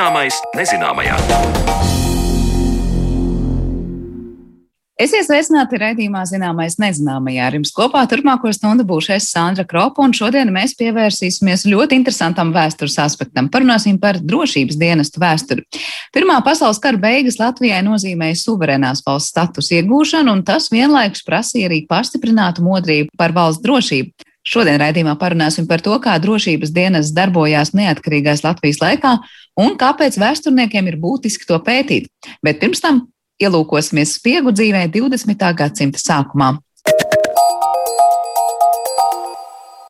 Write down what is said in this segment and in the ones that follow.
Zināmais nezināmajā. Esiet sveicināti raidījumā Zināmais nezināmajā. Ar jums kopā turpmāko stundu būšu es Sandra Kropa, un šodien mēs pievērsīsimies ļoti interesantam vēstures aspektam. Parunāsim par drošības dienestu vēsturi. Pirmā pasaules kara beigas Latvijai nozīmēja suverēnās valsts status iegūšanu, un tas vienlaikus prasīja arī pastiprinātu modrību par valsts drošību. Šodien raidījumā parunāsim par to, kā drošības dienas darbojās neatkarīgais Latvijas laikā un kāpēc vēsturniekiem ir būtiski to pētīt. Bet pirms tam ielūkosimies spiegu dzīvē 20. gadsimta sākumā.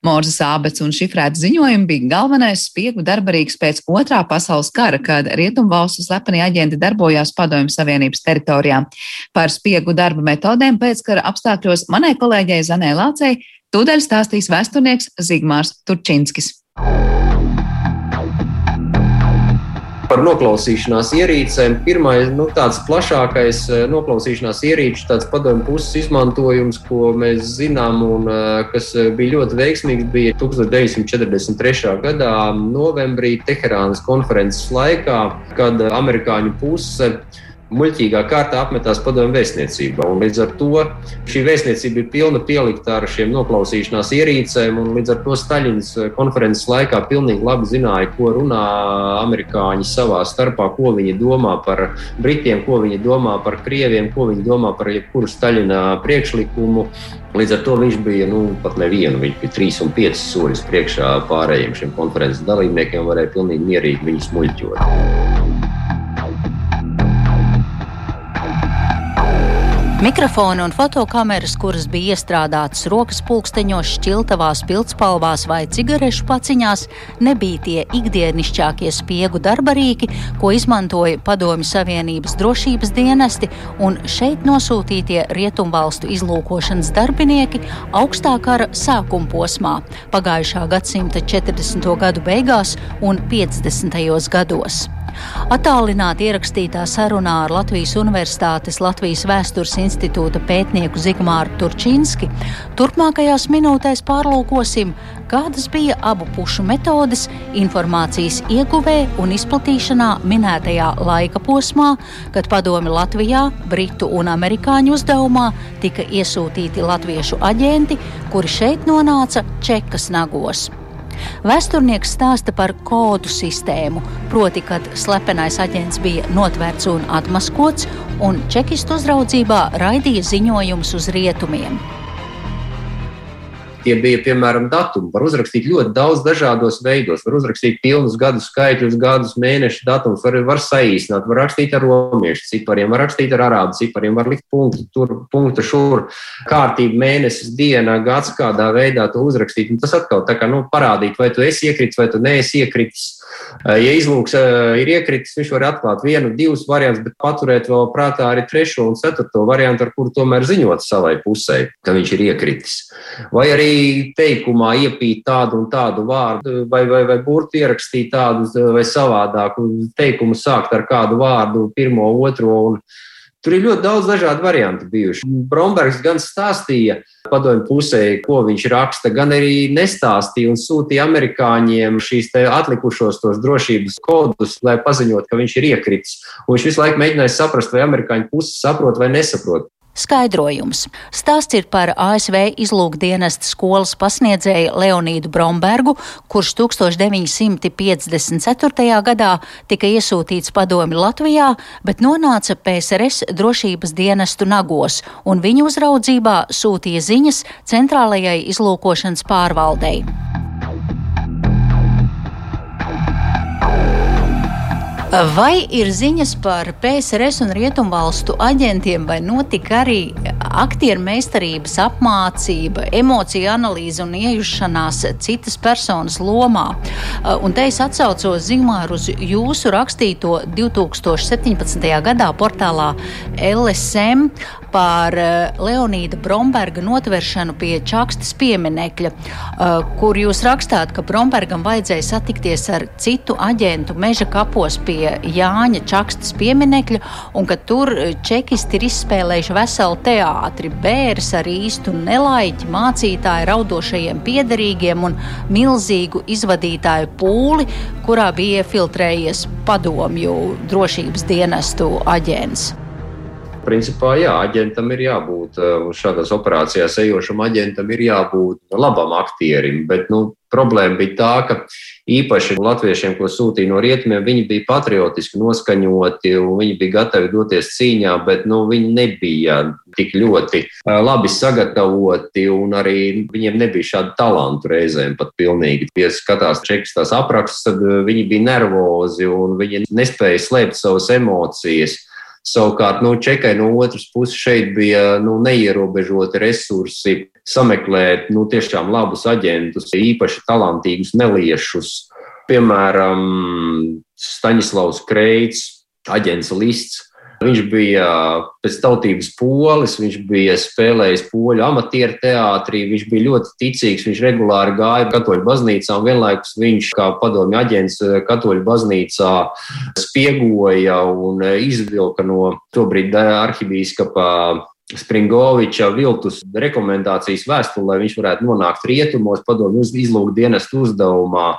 Morzes ābets un šifrēta ziņojumi bija galvenais spiegu darbarīgs pēc otrā pasaules kara, kad rietumvalstu slepeni aģenti darbojās Padomju Savienības teritorijā. Par spiegu darba metodēm pēckara apstākļos manai kolēģei Zanē Lācei tūdaļ stāstīs vēsturnieks Zigmārs Turčinskis. par noklausīšanās ierīcēm. Pirmais, nu, tāds plašākais eh, noklausīšanās ierīču, tāds padomju puses izmantojums, ko mēs zinām un eh, kas eh, bija ļoti veiksmīgs, bija 1943. gadā novembrī Teherānas konferences laikā, kad amerikāņu puse muļķīgā kārtā apmetās padomju vēstniecībā. Un līdz ar to šī vēstniecība ir pilna pielikta ar šiem noklausīšanās ierīcēm, un līdz ar to Staļins eh, konferences laikā pilnīgi labi zināja, ko runā amerikāņi savā starpā, ko viņi domā par britiem, ko viņi domā par krieviem, ko viņi domā par jebkuru Staļina priekšlikumu. Līdz ar to viņš bija nu, pat nevienu, viņš bija trīs un piecas soļus priekšā pārējiem šiem konferences dalībniekiem, varēja pilnīgi mierīgi viņus muļķot. Mikrofoni un fotokameras, kuras bija iestrādātas rokas pulksteņos, šķiltavās, pildspalvās vai cigarešu paciņās, nebija tie ikdienišķākie spiegu darbarīki, ko izmantoja Padomju Savienības drošības dienesti un šeit nosūtītie rietumvalstu izlūkošanas darbinieki augstā kara sākuma posmā, pagājušā gadsimta 40. gadu beigās un 50. gados. Atālināti ierakstītā sarunā ar Latvijas Universitātes Latvijas Vēstures institūta pētnieku Zigmāru Turčinski turpmākajās minūtēs pārlūkosim, kādas bija abu pušu metodes informācijas ieguvē un izplatīšanā minētajā laika posmā, kad padomi Latvijā, Britu un Amerikāņu uzdevumā tika iesūtīti latviešu aģenti, kuri šeit nonāca Čekas nagos. Vēsturnieks stāsta par kodu sistēmu, proti, kad slepenais aģents bija notvērts un atmaskots, un čekistu uzraudzībā raidīja ziņojumus uz rietumiem. Tie bija, piemēram, datumi. Var uzrakstīt ļoti daudz dažādos veidos. Var uzrakstīt pilnus gadu skaitļus, gadus, mēnešu datumus, var, var saīsināt, var rakstīt ar romiešu cipariem, var rakstīt ar arābu cipariem, var likt punktu tur, punktu šur, kārtību, mēnesis, diena, gads, kādā veidā to uzrakstīt. Un tas atkal tā kā nu, parādīt, vai tu esi iekritis vai tu neesi iekritis. Ja izlūks ir iekritis, viņš var atklāt vienu, divus variantus, bet paturēt vēl prātā arī trešo un ceturto variantu, ar kuru tomēr ziņot savai pusē, ka viņš ir iekritis. Vai arī teikumā iepīt tādu un tādu vārdu, vai, vai, vai burtu ierakstīt tādu vai savādāku teikumu, sākt ar kādu vārdu, pirmo, otro. Un, Tur ir ļoti daudz dažādu variantu bijuši. Brombergs gan stāstīja padomju pusē, ko viņš raksta, gan arī nestāstīja un sūtīja amerikāņiem šīs atlikušos tos drošības kodus, lai paziņot, ka viņš ir iekritis. Un viņš visu laiku mēģināja saprast, vai amerikāņu puse saprot vai nesaprot. Skaidrojums. Stāsts ir par ASV izlūkdienesta skolas pasniedzēju Leonīdu Brombergu, kurš 1954. gadā tika iesūtīts padomi Latvijā, bet nonāca PSRS drošības dienestu nagos un viņu uzraudzībā sūtīja ziņas centrālajai izlūkošanas pārvaldei. Vai ir ziņas par PSRS un Rietumvalstu aģentiem, vai notika arī aktieru meistarības apmācība, emociju analīze un iejušanās citas personas lomā? Un te es atsaucos Zigmāru uz jūsu rakstīto 2017. gadā portālā LSM par Leonīda Bromberga notveršanu pie Čakstas pieminekļa, kur jūs rakstāt, ka Brombergam vajadzēja satikties ar citu aģentu meža kapos pie pie Jāņa Čakstas pieminekļa, un ka tur čekisti ir izspēlējuši veselu teātri, bērs ar īstu nelaiķi, mācītāju raudošajiem piederīgiem un milzīgu izvadītāju pūli, kurā bija iefiltrējies padomju drošības dienestu aģents. Principā, jā, aģentam ir jābūt uh, šādās operācijās ejošam aģentam, ir jābūt labam aktierim. Bet nu, problēma bija tā, ka īpaši latviešiem, ko sūtīja no rietumiem, viņi bija patriotiski noskaņoti un viņi bija gatavi doties cīņā, bet nu, viņi nebija tik ļoti uh, labi sagatavoti un arī viņiem nebija šādu talantu reizēm pat pilnīgi. Ja skatās čekas tās aprakstus, tad uh, viņi bija nervozi un viņi nespēja slēpt savas emocijas. Savukārt, nu, Čekai no otras puses šeit bija nu, neierobežoti resursi sameklēt nu, tiešām labus aģentus, īpaši talantīgus neliešus. Piemēram, Staņislavs Kreits, aģents Lists, Viņš bija pēc tautības polis, viņš bija spēlējis poļu amatieru teātrī, viņš bija ļoti ticīgs, viņš regulāri gāja katoļu baznīcā un vienlaikus viņš kā padomju aģents katoļu baznīcā spiegoja un izvilka no tobrīd arhibīskapa Springoviča viltus rekomendācijas vēstuli, lai viņš varētu nonākt rietumos, padomju izlūgt dienestu uzdevumā.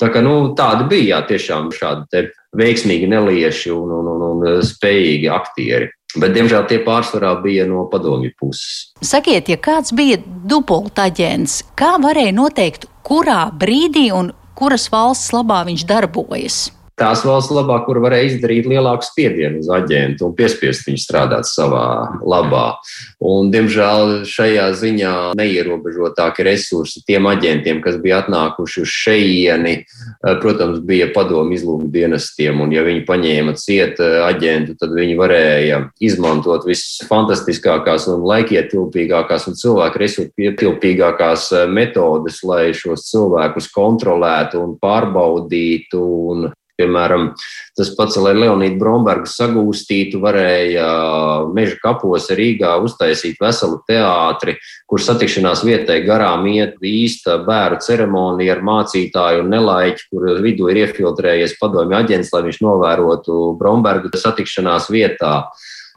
Tā kā, nu, tādi bija jā, tiešām šādi veiksmīgi nelieši un, un, un, un spējīgi aktieri. Bet, diemžēl, tie pārsvarā bija no padomju puses. Sakiet, ja kāds bija dubultaģents, kā varēja noteikt, kurā brīdī un kuras valsts labā viņš darbojas? Tās valsts labā, kur varēja izdarīt lielāku spiedienu uz aģentu un piespiest viņu strādāt savā labā. Un, diemžēl šajā ziņā neierobežotāki resursi tiem aģentiem, kas bija atnākuši uz šejieni, eh, protams, bija padomu izlūku dienestiem, un ja viņi paņēma ciet eh, aģentu, tad viņi varēja izmantot visas fantastiskākās un laikietilpīgākās un cilvēku resursu pietilpīgākās eh, metodes, lai šos cilvēkus kontrolētu un pārbaudītu un Piemēram, tas pats, lai Leonīdu Brombergu sagūstītu, varēja meža kapos Rīgā uztaisīt veselu teātri, kur satikšanās vietai garām iet īsta bēru ceremonija ar mācītāju un nelaiķi, kur vidū ir iefiltrējies padomju aģents, lai viņš novērotu Brombergu satikšanās vietā.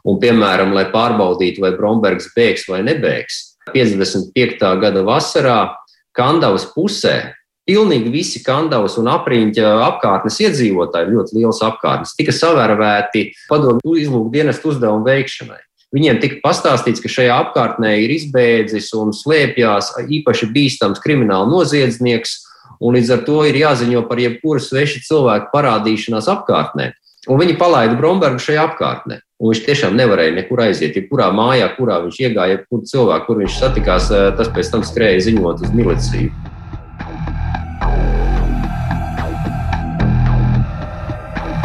Un, piemēram, lai pārbaudītu, vai Brombergs bēgs vai nebēgs, 55. gada vasarā Kandavas pusē Pilnīgi visi Kandavas un apriņķa apkārtnes iedzīvotāji, ļoti liels apkārtnes, tika savērvēti padomu izlūku dienestu uzdevumu veikšanai. Viņiem tika pastāstīts, ka šajā apkārtnē ir izbēdzis un slēpjas īpaši bīstams krimināla noziedznieks, un līdz ar to ir jāziņo par jebkuru svešu cilvēku parādīšanās apkārtnē. Un viņi palaida Brombergu šajā apkārtnē. Un viņš tiešām nevarēja nekur aiziet. Jebkurā mājā, kurā viņš iegāja, jebkuru cilvēku, kur viņš satikās, tas pēc tam skrēja ziņot uz miliciju.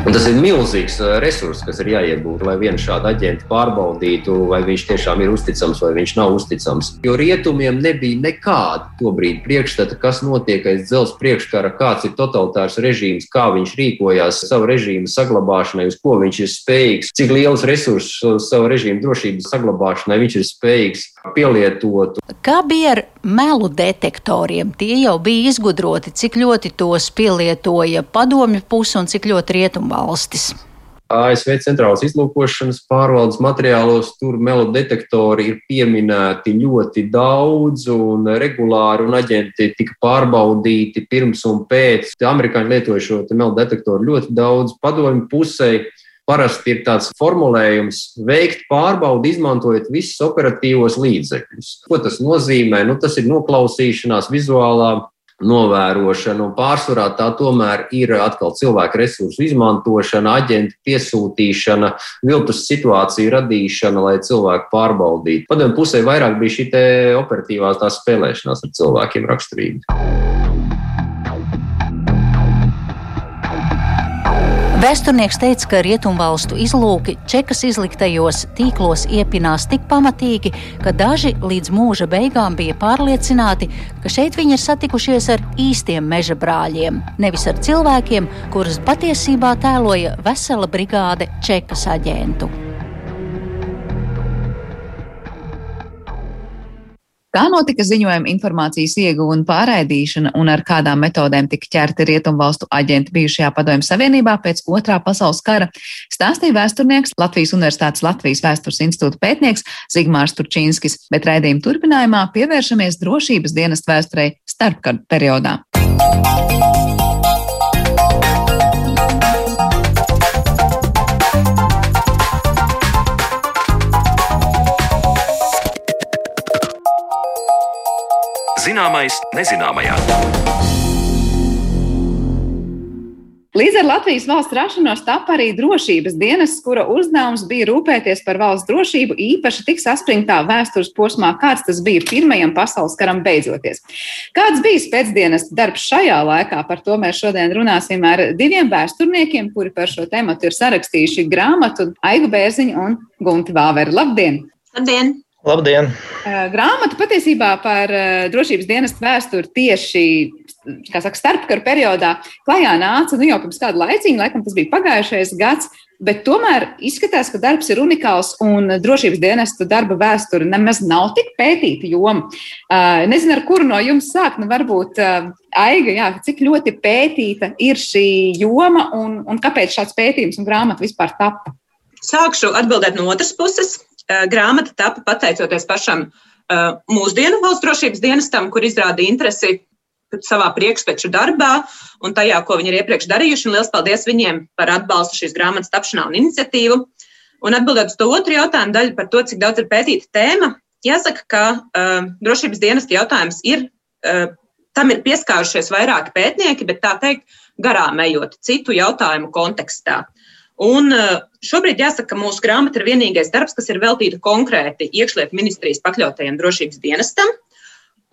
Un tas ir milzīgs uh, resurs, kas ir jāiegūst, lai vienu šādu aģentu pārbaudītu, vai viņš tiešām ir uzticams vai viņš nav uzticams. Jo rietumiem nebija nekāda tobrīd priekšstata, kas notiek aiz dzelzceļa priekškara, kāds ir totalitārs režīms, kā viņš rīkojās savu režīmu saglabāšanai, uz ko viņš ir spējīgs, cik liels resursus savu režīmu drošības saglabāšanai viņš ir spējīgs pielietot. Kā bija ar melu detektoriem? Tie jau bija izgudroti, cik ļoti tos pielietoja padomju puse un cik ļoti rietumu valstis. ASV centrālās izlūkošanas pārvaldes materiālos tur melodetektori ir pieminēti ļoti daudz un regulāri, un aģenti tika pārbaudīti pirms un pēc. Amerikāņi lietoja šo melodetektoru ļoti daudz padomju pusē. Parasti ir tāds formulējums, veikt pārbaudi, izmantojot visus operatīvos līdzekļus. Ko tas nozīmē? Nu, tas ir noklausīšanās, vizuālā novērošana, pārsvarā tā tomēr ir atkal cilvēku resursu izmantošana, aģentu piesūtīšana, viltus situāciju radīšana, lai cilvēku pārbaudītu. Padomju pusē vairāk bija šī operatīvā spēlēšanās ar cilvēkiem raksturība. Vēsturnieks teica, ka rietumvalstu izlūki čekas izliktajos tīklos iepinās tik pamatīgi, ka daži līdz mūža beigām bija pārliecināti, ka šeit viņi ir satikušies ar īstiem meža brāļiem, nevis ar cilvēkiem, kurus patiesībā tēloja vesela brigāde čekas aģentu. Kā notika ziņojuma informācijas ieguva un pārraidīšana un ar kādām metodēm tika ķerti rietumvalstu aģenti bijušajā padomju savienībā pēc otrā pasaules kara, stāstīja vēsturnieks Latvijas Universitātes Latvijas vēstures institūta pētnieks Zigmārs Turčīnskis, bet raidījuma turpinājumā pievēršamies drošības dienestu vēsturei starpkara periodā. Zināmais nezināmajā. Līdz ar Latvijas valsts rašanos tapa arī drošības dienas, kura uzdevums bija rūpēties par valsts drošību, īpaši tik saspringtā vēstures posmā, kāds tas bija Pirmajam pasaules karam beidzoties. Kāds bija pēcdienas darbs šajā laikā, par to mēs šodien runāsim ar diviem vēsturniekiem, kuri par šo tēmu ir sarakstījuši grāmatu Aigu Bērziņu un Gunti Vāveru. Labdien! Labdien! Labdien! Grāmata patiesībā par drošības dienestu vēsturi tieši saka, starpkaru periodā klajā nāca nu, jau pirms kāda laiciņa, laikam tas bija pagājušais gads. Bet tomēr izskatās, ka darbs ir unikāls un drošības dienestu darba vēsture nemaz nav tik pētīta joma. Nezinu, ar kuru no jums sākt. Nu, varbūt Aiga, jā, cik ļoti pētīta ir šī joma un, un kāpēc šāds pētījums un grāmata vispār tapa? Sākšu atbildēt no otras puses. Eh, grāmata tapa pateicoties pašam eh, mūsdienu valsts drošības dienestam, kur izrādīja interesi savā priekšpeču darbā un tajā, ko viņi ir iepriekš darījuši. Un liels paldies viņiem par atbalstu šīs grāmatas tapšanā un iniciatīvu. Un atbildot uz to otru jautājumu daļu par to, cik daudz ir pētīta tēma, jāsaka, ka uh, drošības dienesta jautājums ir, uh, tam ir pieskārušies vairāki pētnieki, bet tā teikt, garām ejot citu jautājumu kontekstā. Un eh, šobrīd jāsaka, ka mūsu grāmata ir vienīgais darbs, kas ir veltīta konkrēti iekšlietu ministrijas pakļautajam drošības dienestam.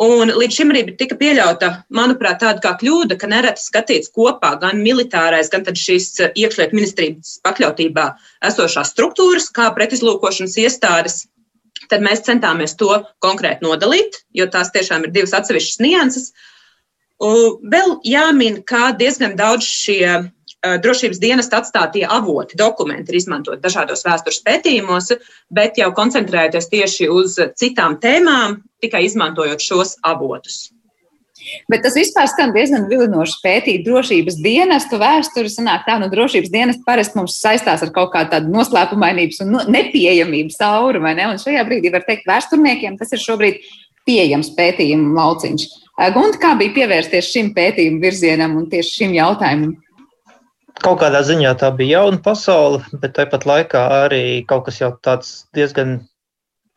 Un līdz šim arī tika pieļauta, manuprāt, tāda kā kļūda, ka nereti skatīts kopā gan militārais, gan šīs eh, iekšlietu ministrijas pakļautībā esošās struktūras, kā pretizlūkošanas iestādes. Tad mēs centāmies to konkrēti nodalīt, jo tās tiešām ir divas atsevišķas nianses. Vēl jāmin, ka diezgan daudz šie drošības dienesta atstātie avoti, dokumenti ir izmantot dažādos vēstures pētījumos, bet jau koncentrējoties tieši uz citām tēmām, tikai izmantojot šos avotus. Bet tas vispār skan diezgan vilinoši pētīt drošības dienestu vēsturi. Sanāk tā, nu, drošības dienestu parasti mums saistās ar kaut kādu tādu noslēpumainības un nepieejamības auru, vai ne? Un šajā brīdī var teikt vēsturniekiem, tas ir šobrīd pieejams pētījumu lauciņš. Gunta, kā bija pievērsties šim pētījumu virzienam un tieši šim jautājumam? Kaut kādā ziņā tā bija jauna pasaule, bet tāpat laikā arī kaut kas jau tāds diezgan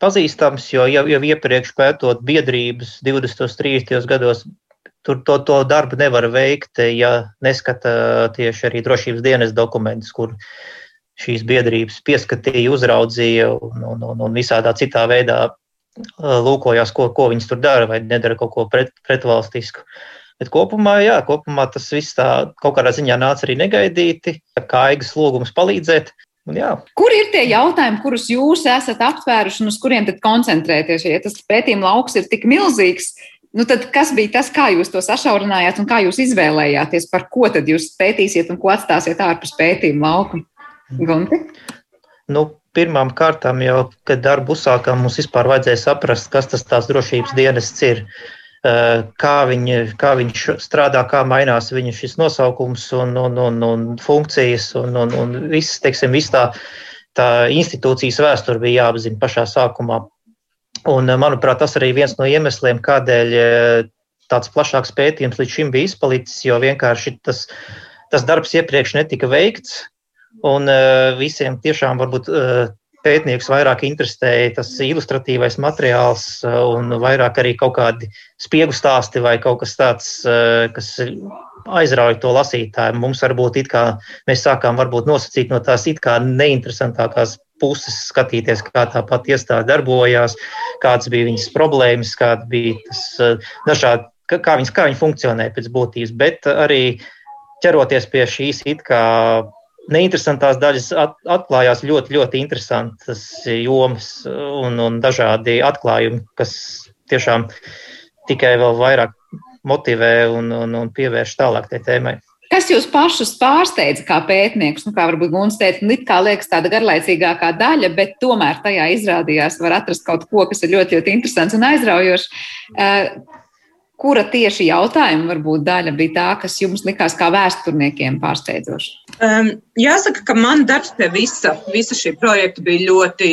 pazīstams, jo jau, jau iepriekš pētot biedrības 20. un 30. gados, tur to, to darbu nevar veikt, ja neskata tieši arī drošības dienas dokumentus, kur šīs biedrības pieskatīja, uzraudzīja un, un, un, un visādā citā veidā lūkojās, ko, ko viņas tur dara vai nedara kaut ko pret, pretvalstisku. Bet kopumā, jā, kopumā tas viss tā kaut kādā ziņā nāca arī negaidīti, kā aigas lūgums palīdzēt. Un, jā. Kur ir tie jautājumi, kurus jūs esat aptvēruši un uz kuriem tad koncentrēties? Ja tas pētījuma lauks ir tik milzīgs, nu tad kas bija tas, kā jūs to sašaurinājāt un kā jūs izvēlējāties, par ko tad jūs pētīsiet un ko atstāsiet ārpus pētījuma lauka? Gunti? Nu, pirmām kārtām jau, kad darbu uzsākām, mums vispār vajadzēja saprast, kas tas tās drošības dienests ir. Eh, kā viņi, kā viņš strādā, kā mainās viņa šis nosaukums un, un, un, un funkcijas un, un, un viss, teiksim, viss tā, tā institūcijas vēsture bija jāapzina pašā sākumā. Un, eh, manuprāt, tas arī viens no iemesliem, kādēļ eh, tāds plašāks pētījums līdz šim bija izpalicis, jo vienkārši tas, tas darbs iepriekš netika veikts, un visiem tiešām varbūt pētnieks vairāk interesēja tas ilustratīvais materiāls uh, un vairāk arī kaut kādi spiegu stāsti vai kaut kas tāds, uh, kas aizrauja to lasītāju. Mums varbūt it kā mēs sākām varbūt nosacīt no tās it kā neinteresantākās puses skatīties, kā tā pati iestāde darbojās, kādas bija viņas problēmas, kāda bija tas uh, dažādi, kā viņas, kā viņi funkcionē pēc būtības, bet arī ķeroties pie šīs it kā neinteresantās daļas atklājās ļoti, ļoti interesantas jomas un, un dažādi atklājumi, kas tiešām tikai vēl vairāk motivē un, un, un pievērš tālāk tai tēmai. Kas jūs pašus pārsteidza kā pētniekus? Nu, kā varbūt Gunts teica, nu, kā liekas tāda garlaicīgākā daļa, bet tomēr tajā izrādījās var atrast kaut ko, kas ir ļoti, ļoti interesants un aizraujošs. Uh, kura tieši jautājuma varbūt daļa bija tā, kas jums likās kā vēsturniekiem pārsteidzoša? Um, jāsaka, ka man darbs pie visa, visa šī projekta bija ļoti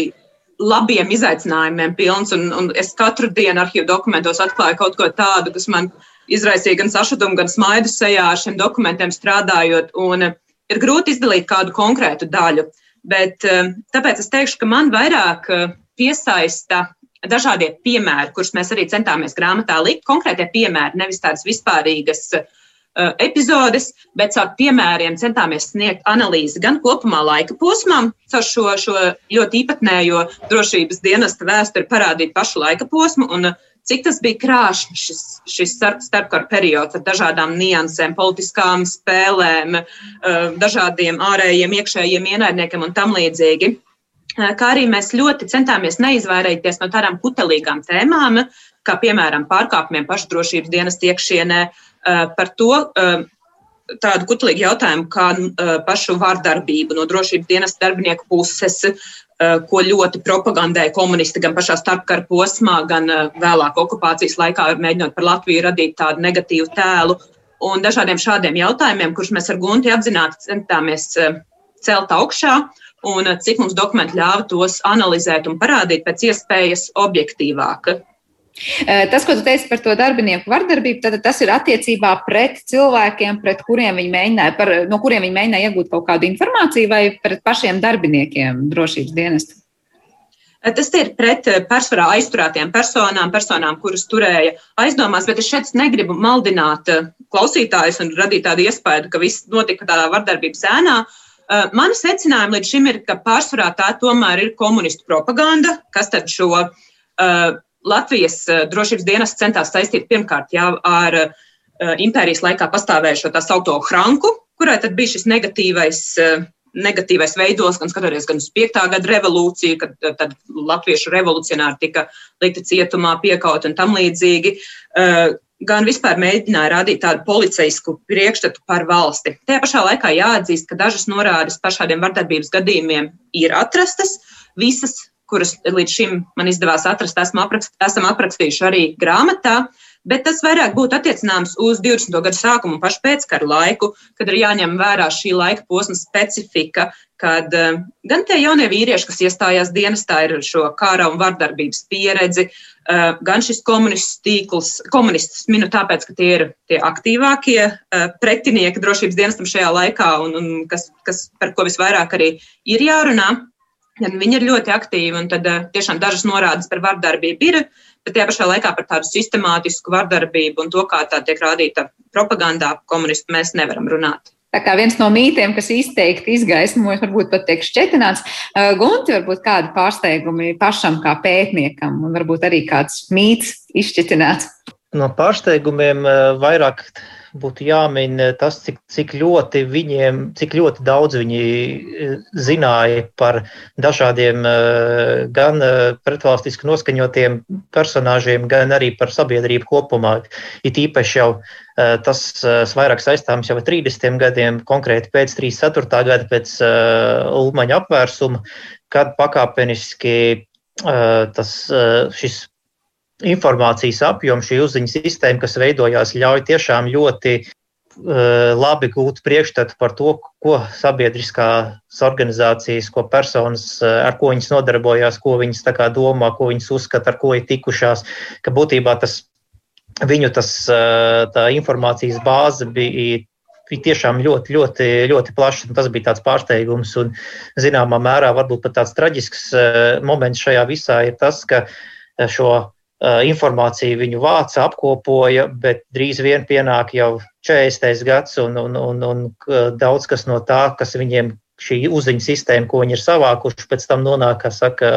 labiem izaicinājumiem pilns, un, un es katru dienu arhīvu dokumentos atklāju kaut ko tādu, kas man izraisīja gan sašutumu, gan smaidu sejā ar šiem dokumentiem strādājot. Un eh, ir grūti izdalīt kādu konkrētu daļu. Bet eh, tāpēc es teikšu, ka man vairāk eh, piesaista dažādie piemēri, kurus mēs arī centāmies grāmatā likt. Konkrētie piemēri, nevis tādas vispārīgas epizodes, bet caur piemēriem centāmies sniegt analīzi gan kopumā laika posmām, caur šo, šo ļoti īpatnējo drošības dienesta vēsturi parādīt pašu laika posmu un uh, cik tas bija krāšņs šis, šis starpkara periods ar dažādām niansēm, politiskām spēlēm, eh, dažādiem ārējiem, iekšējiem ienaidniekiem un tam līdzīgi. Kā arī mēs ļoti centāmies neizvairīties no tādām kutelīgām tēmām, kā piemēram pārkāpumiem pašdrošības dienas iekšienē, par to, tādu kutelīgu jautājumu kā pašu vārdarbību no drošības dienas darbinieku puses, ko ļoti propagandēja komunisti gan pašā starpkara posmā, gan vēlāk okupācijas laikā, mēģinot par Latviju radīt tādu negatīvu tēlu. Un dažādiem šādiem jautājumiem, kurus mēs ar Gunti apzināti centāmies celt augšā, un cik mums dokumenti ļāva tos analizēt un parādīt pēc iespējas objektīvāk. Tas, ko tu teici par to darbinieku vardarbību, tad tas ir attiecībā pret cilvēkiem, pret kuriem viņi mēģināja, par, no kuriem viņi mēģināja iegūt kaut kādu informāciju, vai pret pašiem darbiniekiem drošības dienestu? Tas ir pret pārsvarā aizturētiem personām, personām, kuras turēja aizdomās, bet es šeit negribu maldināt klausītājus un radīt tādu iespēju, ka viss notika tādā vardarbības ēnā. Mani secinājumi līdz šim ir, ka pārsvarā tā tomēr ir komunistu propaganda, kas tad šo uh, Latvijas eh, drošības dienas centās saistīt pirmkārt jā, ar uh, impērijas laikā pastāvējušo tā saucamo Franku, kurai tad bija šis negatīvais, uh, negatīvais veidos, gan skatoties gan uz 5. gada revolūciju, kad tad latviešu revolucionāri tika likti cietumā, piekaut un tam līdzīgi. Uh, gan vispār mēģināja radīt tādu policijasku priekšstatu par valsti. Tajā pašā laikā jāatzīst, ka dažas norādes par šādiem vardarbības gadījumiem ir atrastas. Visas kuras līdz šim man izdevās atrast, esmu aprakst, esam aprakstījuši arī grāmatā. Bet tas vairāk būtu attiecināms uz 20. gadu sākumu un pašu pēckaru laiku, kad ir jāņem vērā šī laika posma specifika, kad uh, gan tie jaunie vīrieši, kas iestājās dienestā, ir šo kara un vardarbības pieredzi, uh, gan šis komunists tīkls, komunists minu tāpēc, ka tie ir tie aktīvākie uh, pretinieki drošības dienestam šajā laikā un, un kas, kas par ko visvairāk arī ir jārunā. Viņi ir ļoti aktīvi, un tad eh, tiešām dažas norādes par vardarbību ir, bet tajā pašā laikā par tādu sistemātisku vardarbību un to, kā tā tiek rādīta propagandā, komunisti mēs nevaram runāt. Tā kā viens no mītiem, kas izteikti izgaismojas, varbūt pat tiek šķetināts, eh, Gunti, varbūt kādi pārsteigumi pašam kā pētniekam, un varbūt arī kāds mīts izšķetināts. No pārsteigumiem eh, vairāk būtu jāmin tas, cik, cik, ļoti viņiem, cik ļoti daudz viņi e, zināja par dažādiem e, gan pretvalstiski noskaņotiem personāžiem, gan arī par sabiedrību kopumā. It īpaši jau tas vairāk saistāms jau ar 30 gadiem, konkrēti pēc 34. gada, pēc Ulmaņa apvērsuma, kad pakāpeniski tas, šis informācijas apjoms, šī uzziņas sistēma, kas veidojās, ļauj tiešām ļoti uh, labi gūt priekšstatu par to, ko sabiedriskās organizācijas, ko personas, uh, ar ko viņas nodarbojās, ko viņas domā, ko viņas uzskata, ar ko ir tikušās, ka būtībā tas viņu tas, uh, tā informācijas bāze bija bija tiešām ļoti, ļoti, ļoti plašs. Tas bija tāds pārsteigums un, zināmā mērā, varbūt pat tāds traģisks moments šajā visā ir tas, ka šo Eh, informāciju viņu vāca, apkopoja, bet drīz vien pienāk jau 40. gads un, un, un, un daudz kas no tā, kas viņiem šī uzziņas sistēma, ko viņi ir savākuši, pēc tam nonāk, kā saka,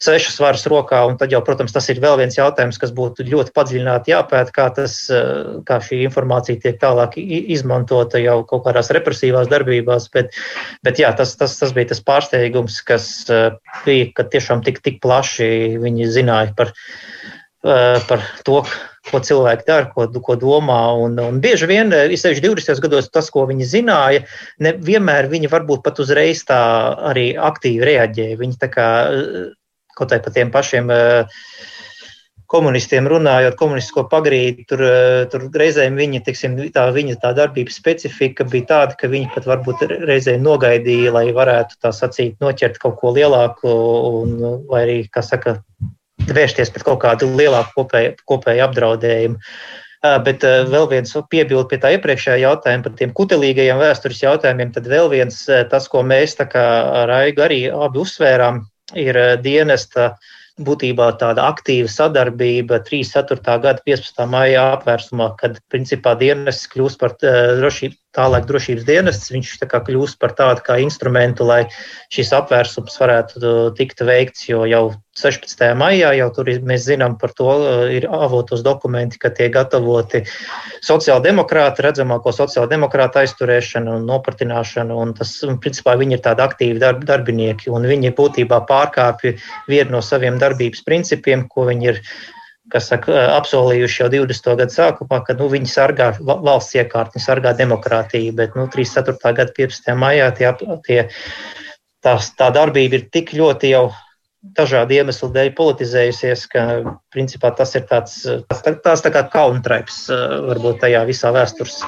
sešas varas rokā. Un tad jau, protams, tas ir vēl viens jautājums, kas būtu ļoti padziļināti jāpēta, kā, tas, kā šī informācija tiek tālāk izmantota jau kaut kādās represīvās darbībās. Bet, bet jā, tas, tas, tas bija tas pārsteigums, kas bija, ka tiešām tik, tik plaši viņi zināja par par to, ko cilvēki dara, ko, ko domā. Un, un bieži vien, īpaši 20. gados, tas, ko viņi zināja, ne vienmēr viņi varbūt pat uzreiz tā arī aktīvi reaģēja. Viņi tā kā kaut vai par tiem pašiem komunistiem runājot, komunistisko pagrīdi, tur, tur reizēm viņa, tiksim, tā, viņa tā darbības specifika bija tāda, ka viņi pat varbūt reizēm nogaidīja, lai varētu tā sacīt, noķert kaut ko lielāku, un, vai arī, kā saka, vērsties pret kaut kādu lielāku kopēju, kopēju apdraudējumu. Bet vēl viens piebildu pie tā iepriekšējā jautājuma par tiem kutelīgajiem vēstures jautājumiem. Tad vēl viens, tas, ko mēs tā kā Raiga arī abi uzsvērām, ir dienesta būtībā tāda aktīva sadarbība 34. gada 15. maijā apvērsumā, kad principā dienests kļūst par drošību, tālāk drošības dienests, viņš kļūst par tādu kā instrumentu, lai šīs apvērsums varētu tikt veikts, jo jau 16. maijā jau tur mēs zinām par to, ir avotos dokumenti, ka tiek gatavoti sociāldemokrāti, redzamāko sociāldemokrātu aizturēšanu un nopratināšanu, un tas, un principā, viņi ir tādi aktīvi darb, darbinieki, un viņi būtībā pārkāpja vienu no saviem darbības principiem, ko viņi ir kas saka, apsolījuši jau 20. gadu sākumā, ka nu, viņi sargā valsts iekārtu, sargā demokrātiju, bet nu, 34. gada 15. maijā tie, tie, tās, tā darbība ir tik ļoti jau dažādu iemeslu dēļ politizējusies, ka principā tas ir tāds, tās, tās tā kā kauntraips varbūt tajā visā vēstures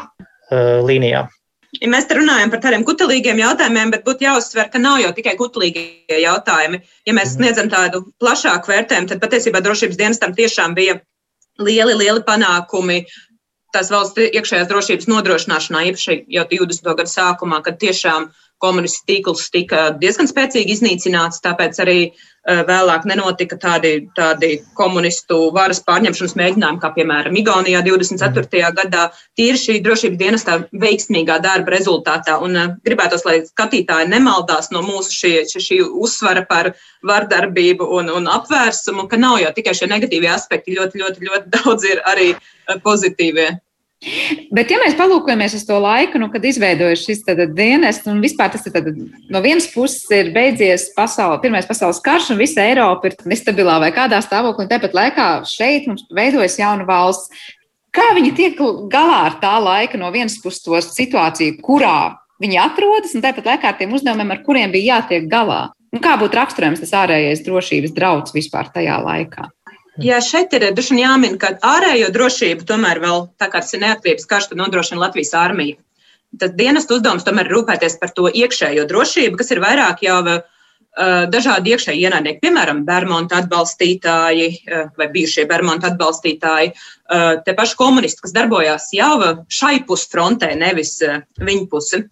līnijā. Ja mēs te runājam par tādiem kutelīgiem jautājumiem, bet būtu jāuzsver, ka nav jau tikai kutelīgie jautājumi. Ja mēs mhm. sniedzam tādu plašāku vērtējumu, tad patiesībā drošības dienestam tiešām bija lieli, lieli panākumi tās valsts iekšējās drošības nodrošināšanā, īpaši jau 20. gadu sākumā, kad tiešām komunistu tīkls tika diezgan spēcīgi iznīcināts, tāpēc arī uh, vēlāk nenotika tādi, tādi komunistu varas pārņemšanas mēģinājumi, kā piemēram Igaunijā 24. gadā, tīri šī drošības dienestā veiksmīgā darba rezultātā. Un eh, gribētos, lai skatītāji nemaldās no mūsu šī, šī uzsvara par vardarbību un, un apvērsumu, ka nav jau tikai šie negatīvie aspekti, ļoti, ļoti, ļoti daudz ir arī eh, pozitīvie. Bet, ja mēs palūkojamies uz to laiku, nu, kad izveidojas šis dienests, un vispār tas ir tad, no vienas puses ir beidzies pasaule, Pirmais pasaules karš, un visa Eiropa ir nestabilā vai kādā stāvoklī, un tāpat laikā šeit mums veidojas jauna valsts. Kā viņi tiek galā ar tā laika no vienas puses to situāciju, kurā viņi atrodas, un tāpat laikā ar tiem uzdevumiem, ar kuriem bija jātiek galā? Un kā būtu raksturojams tas ārējais drošības drauds vispār tajā laikā? Jā, šeit ir duši jāmin, ka ārējo drošību tomēr vēl tā kā tas ir neatkarības karš, tad nodrošina Latvijas armija. Tas dienas uzdevums tomēr ir rūpēties par to iekšējo drošību, kas ir vairāk jau uh, dažādi iekšēji ienaidnieki, piemēram, Bermuda atbalstītāji uh, vai bijušie Bermuda atbalstītāji, uh, te paši komunisti, kas darbojās jau šai pusfrontē, nevis uh, viņu pusi.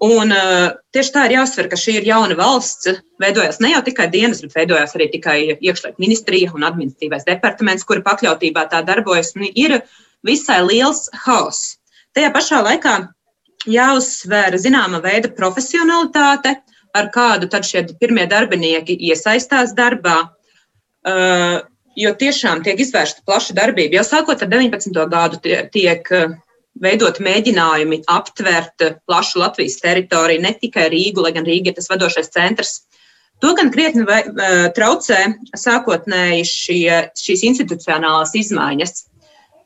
Un, uh, tieši tā ir jāsver, ka šī ir jauna valsts. Veidojās ne jau tikai dienas, bet veidojās arī tikai iekšlietu ministrija un administratīvais departaments, kura pakļautībā tā darbojas. Un ir visai liels haoss. Tajā pašā laikā jāuzsver zināma veida profesionalitāte, ar kādu tad šie pirmie darbinieki iesaistās darbā. Uh, jo tiešām tiek izvērsta plaša darbība. Jau sākot ar 19. gadu tiek veidot mēģinājumi aptvert plašu Latvijas teritoriju, ne tikai Rīgu, lai gan Rīga ir tas vadošais centrs. To gan krietni vai, traucē sākotnēji šie, šīs institucionālās izmaiņas,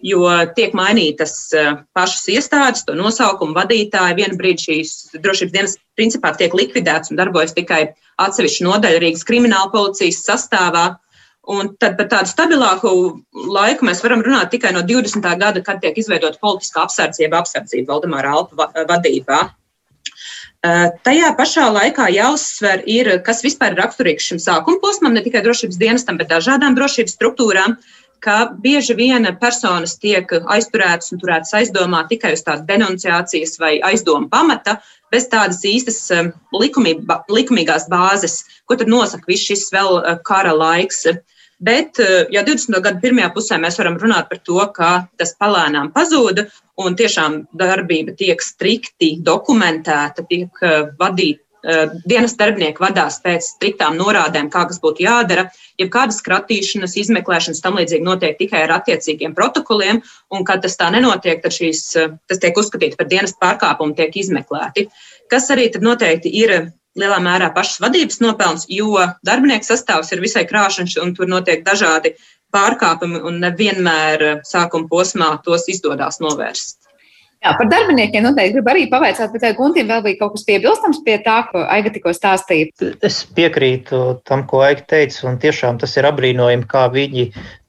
jo tiek mainītas pašas iestādes, to nosaukumu vadītāji. Vienu brīdi šīs drošības dienas principā tiek likvidēts un darbojas tikai atsevišķa nodaļa Rīgas krimināla policijas sastāvā. Un tad par tādu stabilāku laiku mēs varam runāt tikai no 20. gada, kad tiek izveidota politiskā apsardzība, apsardzība Valdemāra Alpa vadībā. Tajā pašā laikā jāuzsver, ir, kas vispār ir raksturīgs šim sākuma posmam, ne tikai drošības dienestam, bet dažādām drošības struktūrām, ka bieži vien personas tiek aizturētas un turētas aizdomā tikai uz tādas denunciācijas vai aizdomu pamata, bez tādas īstas likumība, likumīgās bāzes, ko tad nosaka viss šis vēl kara laiks. Bet eh, jau 20. gada pirmajā pusē mēs varam runāt par to, ka tas palēnām pazuda un tiešām darbība tiek strikti dokumentēta, tiek eh, vadīta. Eh, dienas darbinieki vadās pēc striktām norādēm, kā kas būtu jādara. Ja kādas kratīšanas, izmeklēšanas tam līdzīgi notiek tikai ar attiecīgiem protokoliem, un kad tas tā nenotiek, tad šīs, tas tiek uzskatīts par dienas pārkāpumu, tiek izmeklēti. Kas arī noteikti ir lielā mērā pašas vadības nopelns, jo darbinieku sastāvs ir visai krāšņs un tur notiek dažādi pārkāpumi un nevienmēr sākuma posmā tos izdodas novērst. Jā, par darbiniekiem noteikti gribu arī pavaicāt, bet vai Guntim vēl bija kaut kas piebilstams pie tā, ko Aiga tikko stāstīja? Es piekrītu tam, ko Aiga teica, un tiešām tas ir apbrīnojami, kā viņi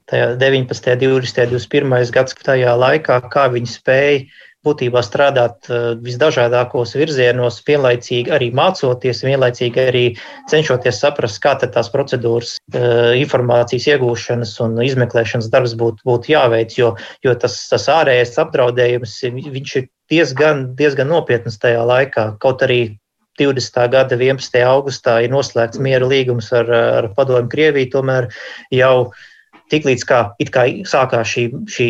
tajā 19., 20., 21. gadsimta tajā laikā, kā viņi spēja būtībā strādāt eh, visdažādākos virzienos, vienlaicīgi arī mācoties, vienlaicīgi arī cenšoties saprast, kā tās procedūras, eh, informācijas iegūšanas un izmeklēšanas darbs būtu, būtu jāveic, jo, jo tas, tas ārējais apdraudējums ir diezgan, diezgan nopietns tajā laikā. Kaut arī 20. gada 11. augustā ir noslēgts miera līgums ar, ar Padomu Krieviju, tomēr jau Tiklīdz kā, kā sākās šī, šī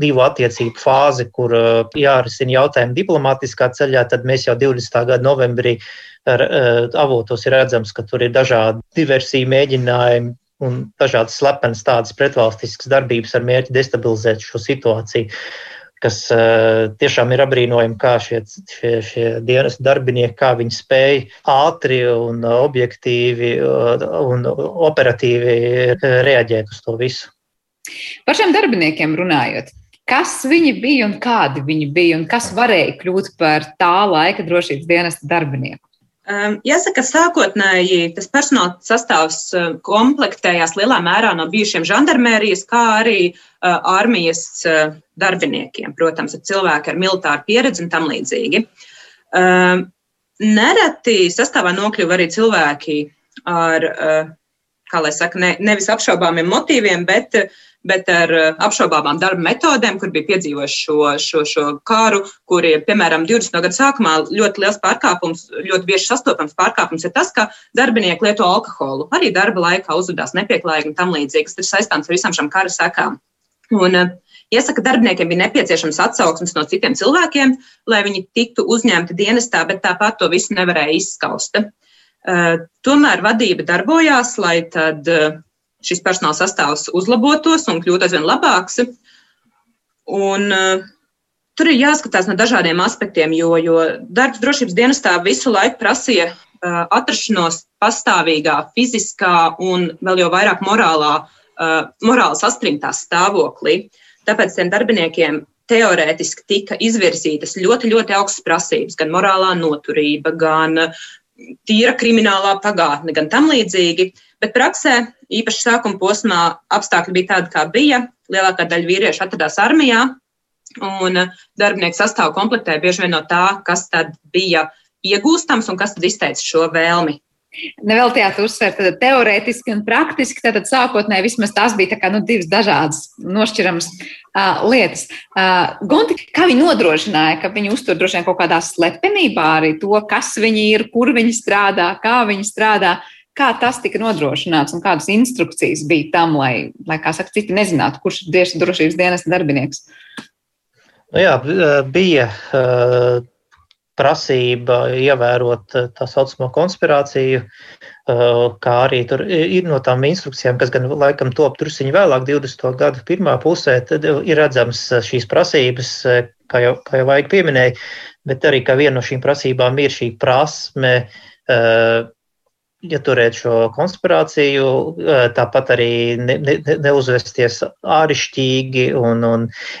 divu attiecību fāze, kur uh, jārisina jautājumi diplomātiskā ceļā, tad mēs jau 20. gada novembrī ar, uh, avotos ir redzams, ka tur ir dažādi diversiju mēģinājumi un dažādas slepenas tādas pretvalstiskas darbības ar mērķi destabilizēt šo situāciju kas uh, tiešām ir apbrīnojami, kā šie, šie, šie dienas darbinieki, kā viņi spēj ātri un objektīvi uh, un operatīvi reaģēt uz to visu. Par šiem darbiniekiem runājot. Kas viņi bija un kādi viņi bija, un kas varēja kļūt par tā laika drošības dienesta darbinieku? Ehm, jāsaka, sākotnēji tas personāla sastāvs ehm, komplektējās lielā mērā no bijušiem žandarmērijas, kā arī armijas darbiniekiem, protams, ar cilvēku ar militāru pieredzi un tam līdzīgi. Ehm, nereti sastāvā nokļuva arī cilvēki ar, kā lai saka, ne, nevis apšaubāmiem motīviem, bet uh, bet ar eh, apšaubāmām darba metodēm, kur bija piedzīvojuši šo, šo, šo kāru, kur ir, piemēram, 20. gada sākumā ļoti liels pārkāpums, ļoti bieži sastopams pārkāpums ir tas, ka darbinieki lieto alkoholu. Arī darba laikā uzvedās nepieklājīgi un tam līdzīgi. Tas ir saistāms ar visām šām kara sekām. Un, eh, Iesaka, darbiniekiem bija nepieciešams atsauksmes no citiem cilvēkiem, lai viņi tiktu uzņemti dienestā, bet tāpat to visu nevarēja izskaust. Tomēr vadība darbojās, lai tad šis personāla sastāvs uzlabotos un kļūtu aizvien labāks. Un, tur ir jāskatās no dažādiem aspektiem, jo, jo darbs drošības dienestā visu laiku prasīja atrašanos pastāvīgā, fiziskā un vēl jau vairāk morālā, morāli saspringtā stāvoklī. Tāpēc tiem darbiniekiem teorētiski tika izvirzītas ļoti, ļoti augstas prasības, gan morālā noturība, gan tīra kriminālā pagātne, gan tam līdzīgi. Bet praksē īpaši sākuma posmā apstākļi bija tādi, kā bija. Lielākā daļa vīriešu atradās armijā, un darbinieku sastāvu komplektēja bieži vien no tā, kas tad bija iegūstams un kas tad izteica šo vēlmi. Nevēl tajā uzsvērt, teorētiski un praktiski, tad sākotnēji vismaz tās bija kā, nu, divas dažādas nošķiramas uh, lietas. Uh, Gunti, kā viņi nodrošināja, ka viņi uztur droši vien kaut kādā slepenībā arī to, kas viņi ir, kur viņi strādā, kā viņi strādā. Kā tas tika nodrošināts un kādas instrukcijas bija tam, lai, lai kā saka, citi nezinātu, kurš ir drošības dienas darbinieks? Nu jā, bija prasība ievērot tā saucamo konspirāciju, kā arī tur ir no tām instrukcijām, kas gan laikam top trusiņi vēlāk, 20. gadu pirmā pusē, tad ir redzams šīs prasības, kā jau, kā jau vajag pieminēja, bet arī kā viena no šīm prasībām ir šī prasme ieturēt šo konspirāciju, tāpat arī ne, ne, neuzvesties āršķirīgi.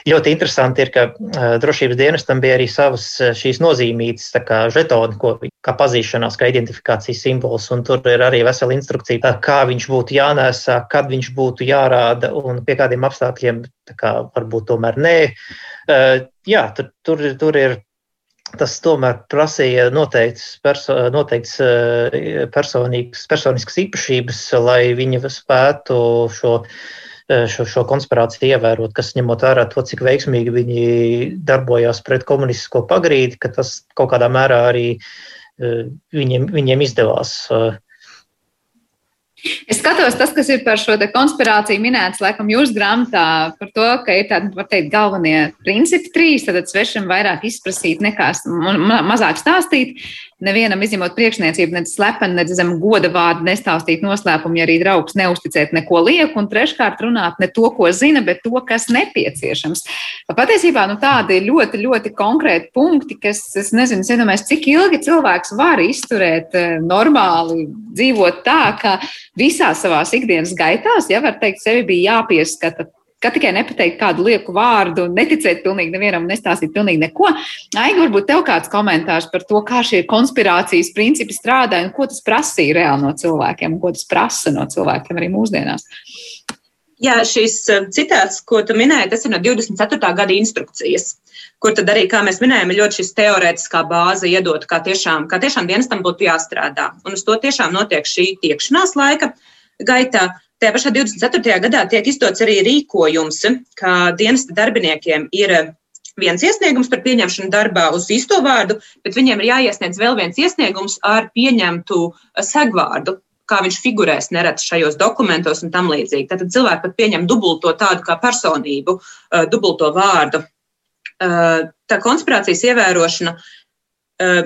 Ļoti interesanti ir, ka drošības dienestam bija arī savas šīs nozīmītas, kā žetoni, ko kā pazīšanās, kā identifikācijas simbols. Tur ir arī vesela instrukcija, kā viņš būtu jānēsā, kad viņš būtu jārāda un pie kādiem apstākļiem kā, varbūt tomēr nē. Jā, tur, tur, tur ir tas tomēr prasīja noteikts, perso, noteikts eh, personīgas, personiskas īpašības, lai viņi spētu šo, eh, šo, šo konspirāciju ievērot, kas ņemot vērā to, cik veiksmīgi viņi darbojās pret komunistisko pagrīdi, ka tas kaut kādā mērā arī eh, viņiem, viņiem izdevās. Es skatos, tas, kas ir par šo konspirāciju minēts, laikam, jūsu grāmatā par to, ka ir tādi, var teikt, galvenie principi trīs, tad svešam vairāk izprasīt nekā ma mazāk stāstīt. Nevienam izņemot priekšniecību, ne slepeni, ne zem goda vārdu nestāstīt noslēpumu, ja arī draugs neusticēt neko lieku, un treškārt runāt ne to, ko zina, bet to, kas nepieciešams. Patiesībā nu, tādi ļoti, ļoti konkrēti punkti, kas, es nezinu, es iedomājos, cik ilgi cilvēks var izturēt eh, normāli, dzīvot tā, ka visās savās ikdienas gaitās, ja var teikt, sevi bija jāpieskata Kā tikai nepateikt kādu lieku vārdu, neticēt pilnīgi nevienam, nestāstīt pilnīgi neko. Aiga, varbūt tev kāds komentārs par to, kā šie konspirācijas principi strādā un ko tas prasīja reāli no cilvēkiem, un ko tas prasa no cilvēkiem arī mūsdienās. Jā, šis eh, citāts, ko tu minēji, tas ir no 24. gada instrukcijas, kur tad arī, kā mēs minējām, ir ļoti šis teorētiskā bāze iedot, kā tiešām, kā tiešām dienestam būtu jāstrādā. Un uz to tiešām notiek šī tiekšanās laika gaitā. Tajā pašā 24. gadā tiek izdots arī rīkojums, ka dienesta darbiniekiem ir viens iesniegums par pieņemšanu darbā uz īsto vārdu, bet viņiem ir jāiesniedz vēl viens iesniegums ar pieņemtu segvārdu, kā viņš figurēs nereti šajos dokumentos un tam līdzīgi. Tad cilvēki pat pieņem dubulto tādu kā personību, dubulto vārdu. Tā konspirācijas ievērošana,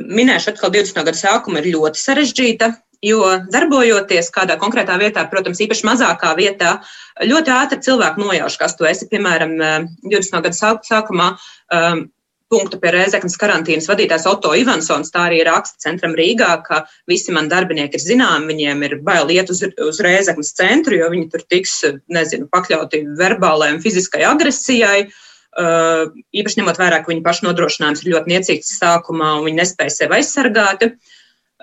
minēšu atkal 20. gada sākuma, ir ļoti sarežģīta. Jo darbojoties kādā konkrētā vietā, protams, īpaši mazākā vietā, ļoti ātri cilvēki nojauš, kas tu esi. Piemēram, 20. gada sākumā um, punktu pie Rēzeknas karantīnas vadītājs Otto Ivansons tā arī raksta centram Rīgā, ka visi mani darbinieki ir zināmi, viņiem ir bail iet uz, uz Rēzeknas centru, jo viņi tur tiks, nezinu, pakļauti verbālai un fiziskai agresijai. Uh, īpaši ņemot vērā, ka viņu pašu nodrošinājums ir ļoti niecīgs sākumā un viņi nespēja sevi aizsargāt. Uh,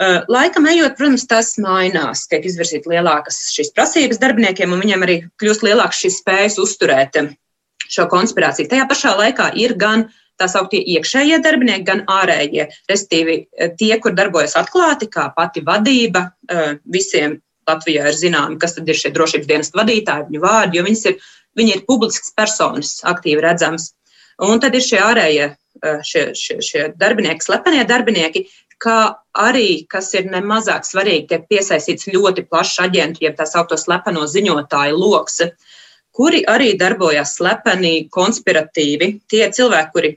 laikam ejot, protams, tas mainās, tiek izvirzīta lielākas šīs prasības darbiniekiem, un viņiem arī kļūst lielākas šīs spējas uzturēt šo konspirāciju. Tajā pašā laikā ir gan tā sauktie iekšējie darbinieki, gan ārējie. Respektīvi, eh, tie, kur darbojas atklāti, kā pati vadība, eh, visiem Latvijā ir zināmi, kas tad ir šie drošības dienas vadītāji, viņu vārdi, jo viņas ir, viņi ir publisks personas, aktīvi redzams. Un tad ir šie ārējie, eh, šie, šie, šie darbinieki, slepenie darbinieki, kā arī, kas ir nemazāk svarīgi, tiek piesaistīts ļoti plašs aģentu, jeb tā saukto slepeno ziņotāju lokus, kuri arī darbojas slepeni, konspiratīvi. Tie cilvēki, kuri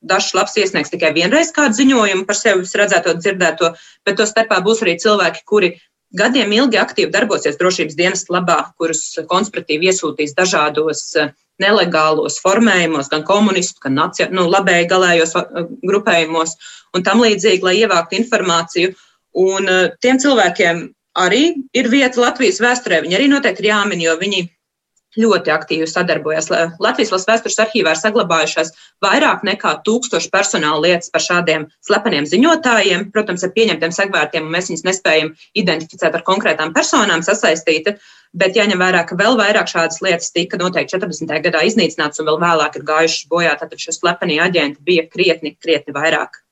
Dažs labs iesniegs tikai vienreiz kādu ziņojumu par sevi redzēto, dzirdēto, bet to starpā būs arī cilvēki, kuri gadiem ilgi aktīvi darbosies drošības dienas labā, kurus konspiratīvi iesūtīs dažādos nelegālos formējumos, gan komunistu, gan naci, nu, labēji galējos grupējumos un tam līdzīgi, lai ievāktu informāciju. Un tiem cilvēkiem arī ir vieta Latvijas vēsturē. Viņi arī noteikti ir jāmin, jo viņi ļoti aktīvi sadarbojas. Latvijas valsts vēstures arhīvā ir saglabājušās vairāk nekā tūkstoši personāla lietas par šādiem slepeniem ziņotājiem. Protams, ar pieņemtiem segvērtiem mēs viņus nespējam identificēt ar konkrētām personām sasaistīt, bet jāņem vērā, ka vēl vairāk šādas lietas tika noteikti 40. gadā iznīcināts un vēl vēlāk ir gājušas bojā. Tātad šie slepenie aģenti bija krietni, krietni vairāk.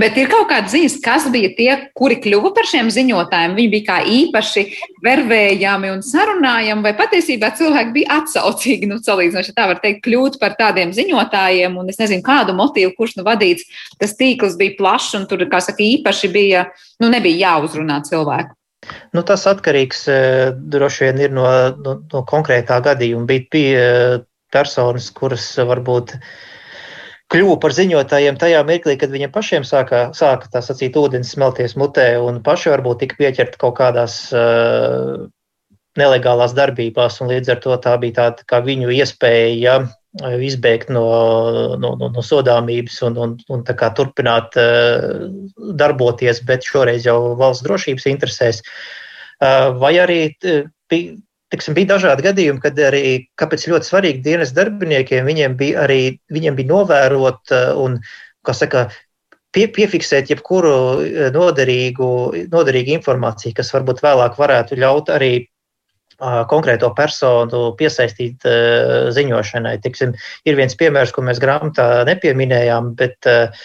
Bet ir kaut kāda ziņas, kas bija tie, kuri kļuva par šiem ziņotājiem. Viņi bija kā īpaši vervējami un sarunājami, vai patiesībā cilvēki bija atsaucīgi, nu, salīdzinoši tā var teikt, kļūt par tādiem ziņotājiem. Un es nezinu, kādu motīvu, kurš nu vadīts, tas tīkls bija plašs un tur, kā saka, īpaši bija, nu, nebija jāuzrunā cilvēku. Nu, tas atkarīgs e, droši vien ir no, no, no konkrētā gadījuma. Bija, bija personas, kuras varbūt kļuvu par ziņotājiem tajā mirklī, kad viņiem pašiem sāka, sāka tā sacīt, ūdens smelties mutē, un paši varbūt tika pieķerti kaut kādās uh, nelegālās darbībās, un līdz ar to tā bija tāda kā viņu iespēja izbēgt no, no, no, no sodāmības un, un, un turpināt uh, darboties, bet šoreiz jau valsts drošības interesēs. Uh, vai arī uh, Tiksim, bija dažādi gadījumi, kad arī, kāpēc ļoti svarīgi dienas darbiniekiem, viņiem bija arī viņiem bija novērot eh, un, kā saka, pie, piefiksēt jebkuru eh, noderīgu, noderīgu informāciju, kas varbūt vēlāk varētu ļaut arī konkrēto personu piesaistīt uh, ziņošanai. Tiksim, ir viens piemērs, ko mēs grāmatā nepieminējām, bet uh,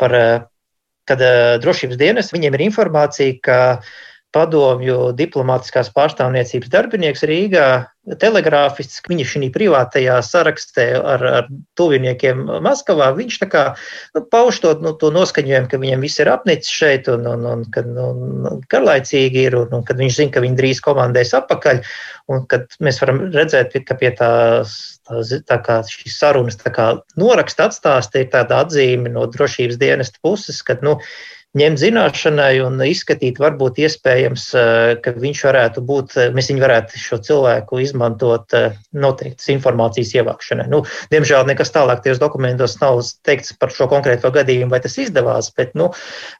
par, kad uh, drošības dienas viņiem ir informācija, ka padomju diplomātiskās pārstāvniecības darbinieks Rīgā, telegrāfists, viņš šī privātajā sarakstē ar, ar tuviniekiem Maskavā, viņš tā kā nu, pauž to, nu, to noskaņojumu, ka viņam viss ir apnicis šeit un, un, un kad nu, garlaicīgi ir un, un kad viņš zina, ka viņi drīz komandēs apakaļ un kad mēs varam redzēt, ka pie tās tā, tā kā šīs sarunas tā kā noraksta atstāsta ir tāda atzīme no drošības dienesta puses, ka, nu, ņemt zināšanai un izskatīt, varbūt iespējams, ka viņš varētu būt, mēs viņu varētu šo cilvēku izmantot noteiktas informācijas ievākšanai. Nu, diemžēl nekas tālāk tajos dokumentos nav teikts par šo konkrēto gadījumu, vai tas izdevās, bet, nu,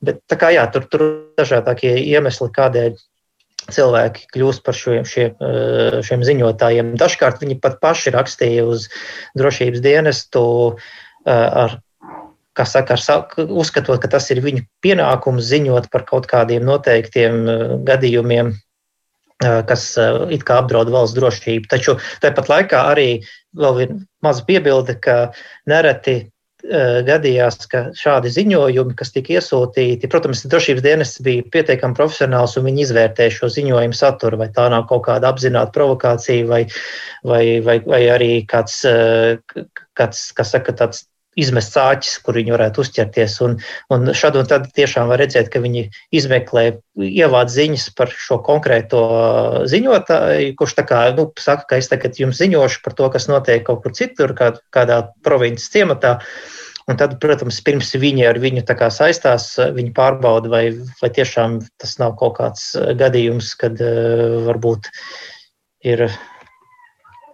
bet tā kā jā, tur, tur dažādākie iemesli, kādēļ cilvēki kļūst par šiem, šiem, šiem ziņotājiem. Dažkārt viņi pat paši rakstīja uz drošības dienestu ar kā saka, uzskatot, ka tas ir viņu pienākums ziņot par kaut kādiem noteiktiem eh, gadījumiem, eh, kas eh, it kā apdraud valsts drošību. Taču tāpat laikā arī vēl ir maza piebilde, ka nereti gadījās, ka šādi ziņojumi, kas tika iesūtīti, protams, drošības dienests bija pietiekami profesionāls un viņi izvērtēja šo ziņojumu saturu, vai tā nav kaut kāda apzināta provokācija, vai, vai, vai, vai arī kāds, kāds kas saka, tāds izmests āķis, kur viņi varētu uzķerties. Un, un šad un tad tiešām var redzēt, ka viņi izmeklē, ievāc ziņas par šo konkrēto ziņotāju, kurš tā kā nu, saka, ka es tagad jums ziņošu par to, kas notiek kaut kur citur, kā, kādā provinces ciematā. Un tad, protams, pirms viņi ar viņu saistās, viņi pārbauda, vai, vai tiešām tas nav kaut kāds gadījums, kad uh, varbūt ir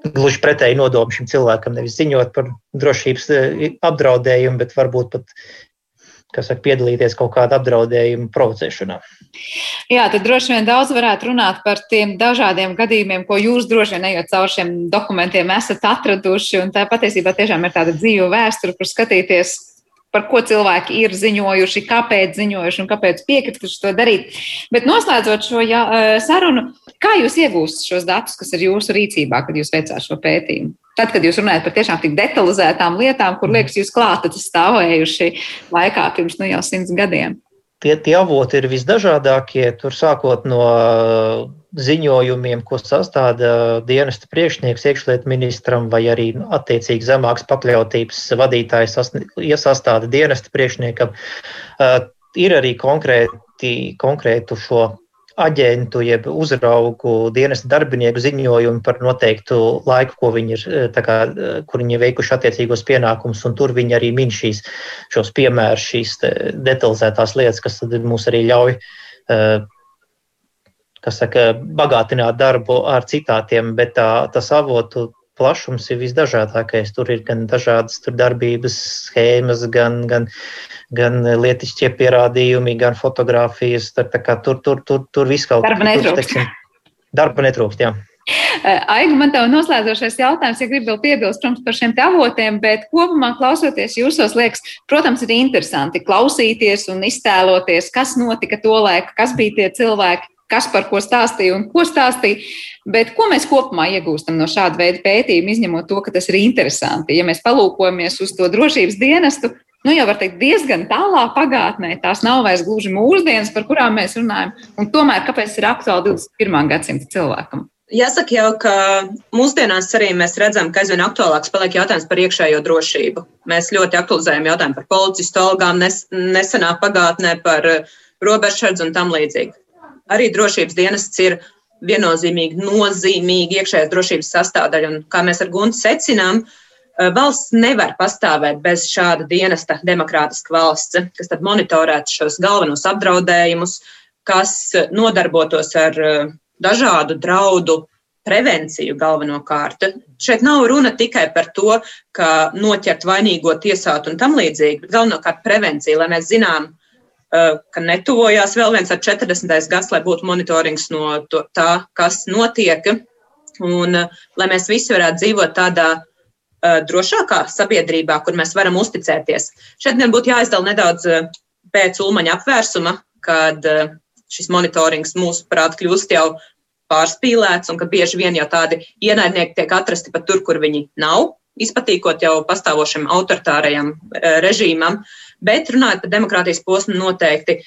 gluži pretēji nodomu šim cilvēkam, nevis ziņot par drošības eh, apdraudējumu, bet varbūt pat saka, piedalīties kaut kāda apdraudējuma provocēšanā. Jā, tad droši vien daudz varētu runāt par tiem dažādiem gadījumiem, ko jūs droši vien ejot caur šiem dokumentiem esat atraduši. Un tā patiesībā tiešām ir tāda dzīva vēsture, kur skatīties, par ko cilvēki ir ziņojuši, kāpēc ziņojuši un kāpēc piekrituši to darīt. Bet noslēdzot šo jā, sarunu, kā jūs iegūstat šos datus, kas ir jūsu rīcībā, kad jūs veicāt šo pētījumu? Tad, kad jūs runājat par tiešām tik detalizētām lietām, kur liekas, jūs klāt stāvējuši laikā pirms nu, jau simts gadiem. Tie, tie avoti ir visdažādākie, tur sākot no ziņojumiem, ko sastāda dienesta priekšnieks iekšlietu ministram vai arī nu, attiecīgi zemāks pakļautības vadītājs iesastāda dienesta priekšniekam. Ir arī konkrēti, konkrētu šo aģentu, jeb uzraugu dienesta darbinieku ziņojumi par noteiktu laiku, ko viņi ir, kā, kur viņi ir veikuši attiecīgos pienākumus, un tur viņi arī min šīs, šos piemērus, šīs detalizētās lietas, kas mums arī ļauj kas saka, bagātināt darbu ar citātiem, bet tā, tas avotu plašums ir visdažādākais. Tur ir gan dažādas tur darbības schēmas, gan, gan, gan lietiskie pierādījumi, gan fotografijas. Tur, tur, tur, tur, tur viss kaut kas tāds -. Darba netrūkst, jā. Aiga, man tev noslēdzošais jautājums, ja gribi vēl piebilst, protams, par šiem avotiem, bet kopumā klausoties jūsos, liekas, protams, ir interesanti klausīties un iztēloties, kas notika to laiku, kas bija tie cilvēki, kas par ko stāstīja un ko stāstīja. Bet ko mēs kopumā iegūstam no šāda veida pētījuma, izņemot to, ka tas ir interesanti? Ja mēs palūkojamies uz to drošības dienestu, nu jau var teikt, diezgan tālā pagātnē, tās nav vairs gluži mūsdienas, par kurām mēs runājam, un tomēr kāpēc ir aktuāli 21. gadsimta cilvēkam? Jāsaka jau, ka mūsdienās arī mēs redzam, ka aizvien aktuālāks paliek jautājums par iekšējo drošību. Mēs ļoti aktualizējam jautājumu par policistu algām, nes, nesenā pagātnē par robežsardzi un tam līdzīgi arī drošības dienests ir viennozīmīgi nozīmīga iekšējās drošības sastāvdaļa. Un, kā mēs ar Guntu secinām, eh, valsts nevar pastāvēt bez šāda dienesta, demokrātiska valsts, kas tad monitorētu šos galvenos apdraudējumus, kas nodarbotos ar eh, dažādu draudu prevenciju galvenokārt. Šeit nav runa tikai par to, ka noķert vainīgo tiesāt un tam līdzīgi, bet galvenokārt prevencija, lai mēs zinām, Eh, ka netuvojās vēl viens ar 40. gads, lai būtu monitorings no to, tā, kas notiek, un eh, lai mēs visi varētu dzīvot tādā uh, drošākā sabiedrībā, kur mēs varam uzticēties. Šeit gan būtu jāizdala nedaudz pēc ulmaņa apvērsuma, kad šis monitorings mūsuprāt kļūst jau pārspīlēts un ka bieži vien jau tādi ienaidnieki tiek atrasti pat tur, kur viņi nav, izpatīkot jau pastāvošam autoritārajam uh, režīmam. Bet runājot par demokrātijas posmu, noteikti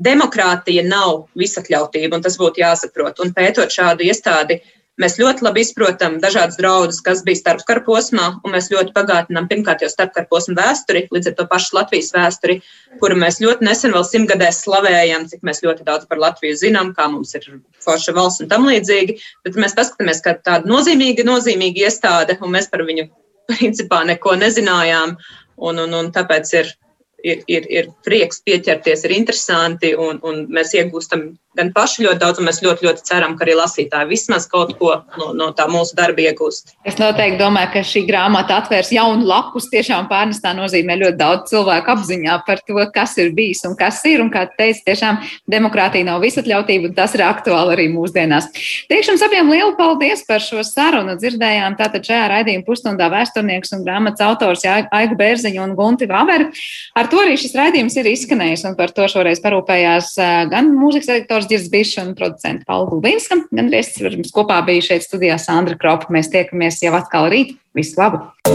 demokrātija nav visakļautība, un tas būtu jāsaprot. Un pētot šādu iestādi, mēs ļoti labi izprotam dažādas draudus, kas bija starpkara posmā, un mēs ļoti bagātinām pirmkārt jau starpkara posmu vēsturi, līdz ar to pašu Latvijas vēsturi, kuru mēs ļoti nesen vēl simtgadēs slavējam, cik mēs ļoti daudz par Latviju zinām, kā mums ir forša valsts un tam līdzīgi. Bet mēs paskatāmies, ka tāda nozīmīga, nozīmīga iestāde, un mēs par viņu principā neko nezinājām, un, un, un tāpēc ir ir, ir, ir prieks pieķerties, ir interesanti, un, un mēs iegūstam gan paši ļoti daudz, un mēs ļoti, ļoti ceram, ka arī lasītāji vismaz kaut ko no, no tā mūsu darba iegūst. Es noteikti domāju, ka šī grāmata atvērs jaunu lapus. Tiešām pārnestā nozīmē ļoti daudz cilvēku apziņā par to, kas ir bijis un kas ir. Un, kā teicu, tiešām demokrātija nav visatļautība, un tas ir aktuāli arī mūsdienās. Teikšu jums abiem lielu paldies par šo sarunu. Dzirdējām tātad šajā raidījuma pusstundā vēsturnieks un grāmatas autors Aigu Bērziņu un Gunti Vaveri. Ar to arī šis raidījums ir izskanējis, un par to šoreiz parūpējās gan mūzikas redaktors redaktors Girs Bišs un producents Paula Gulbinska. Gan mums kopā bija šeit studijā Sandra Kropa. Mēs tiekamies jau atkal rīt. Visu labu!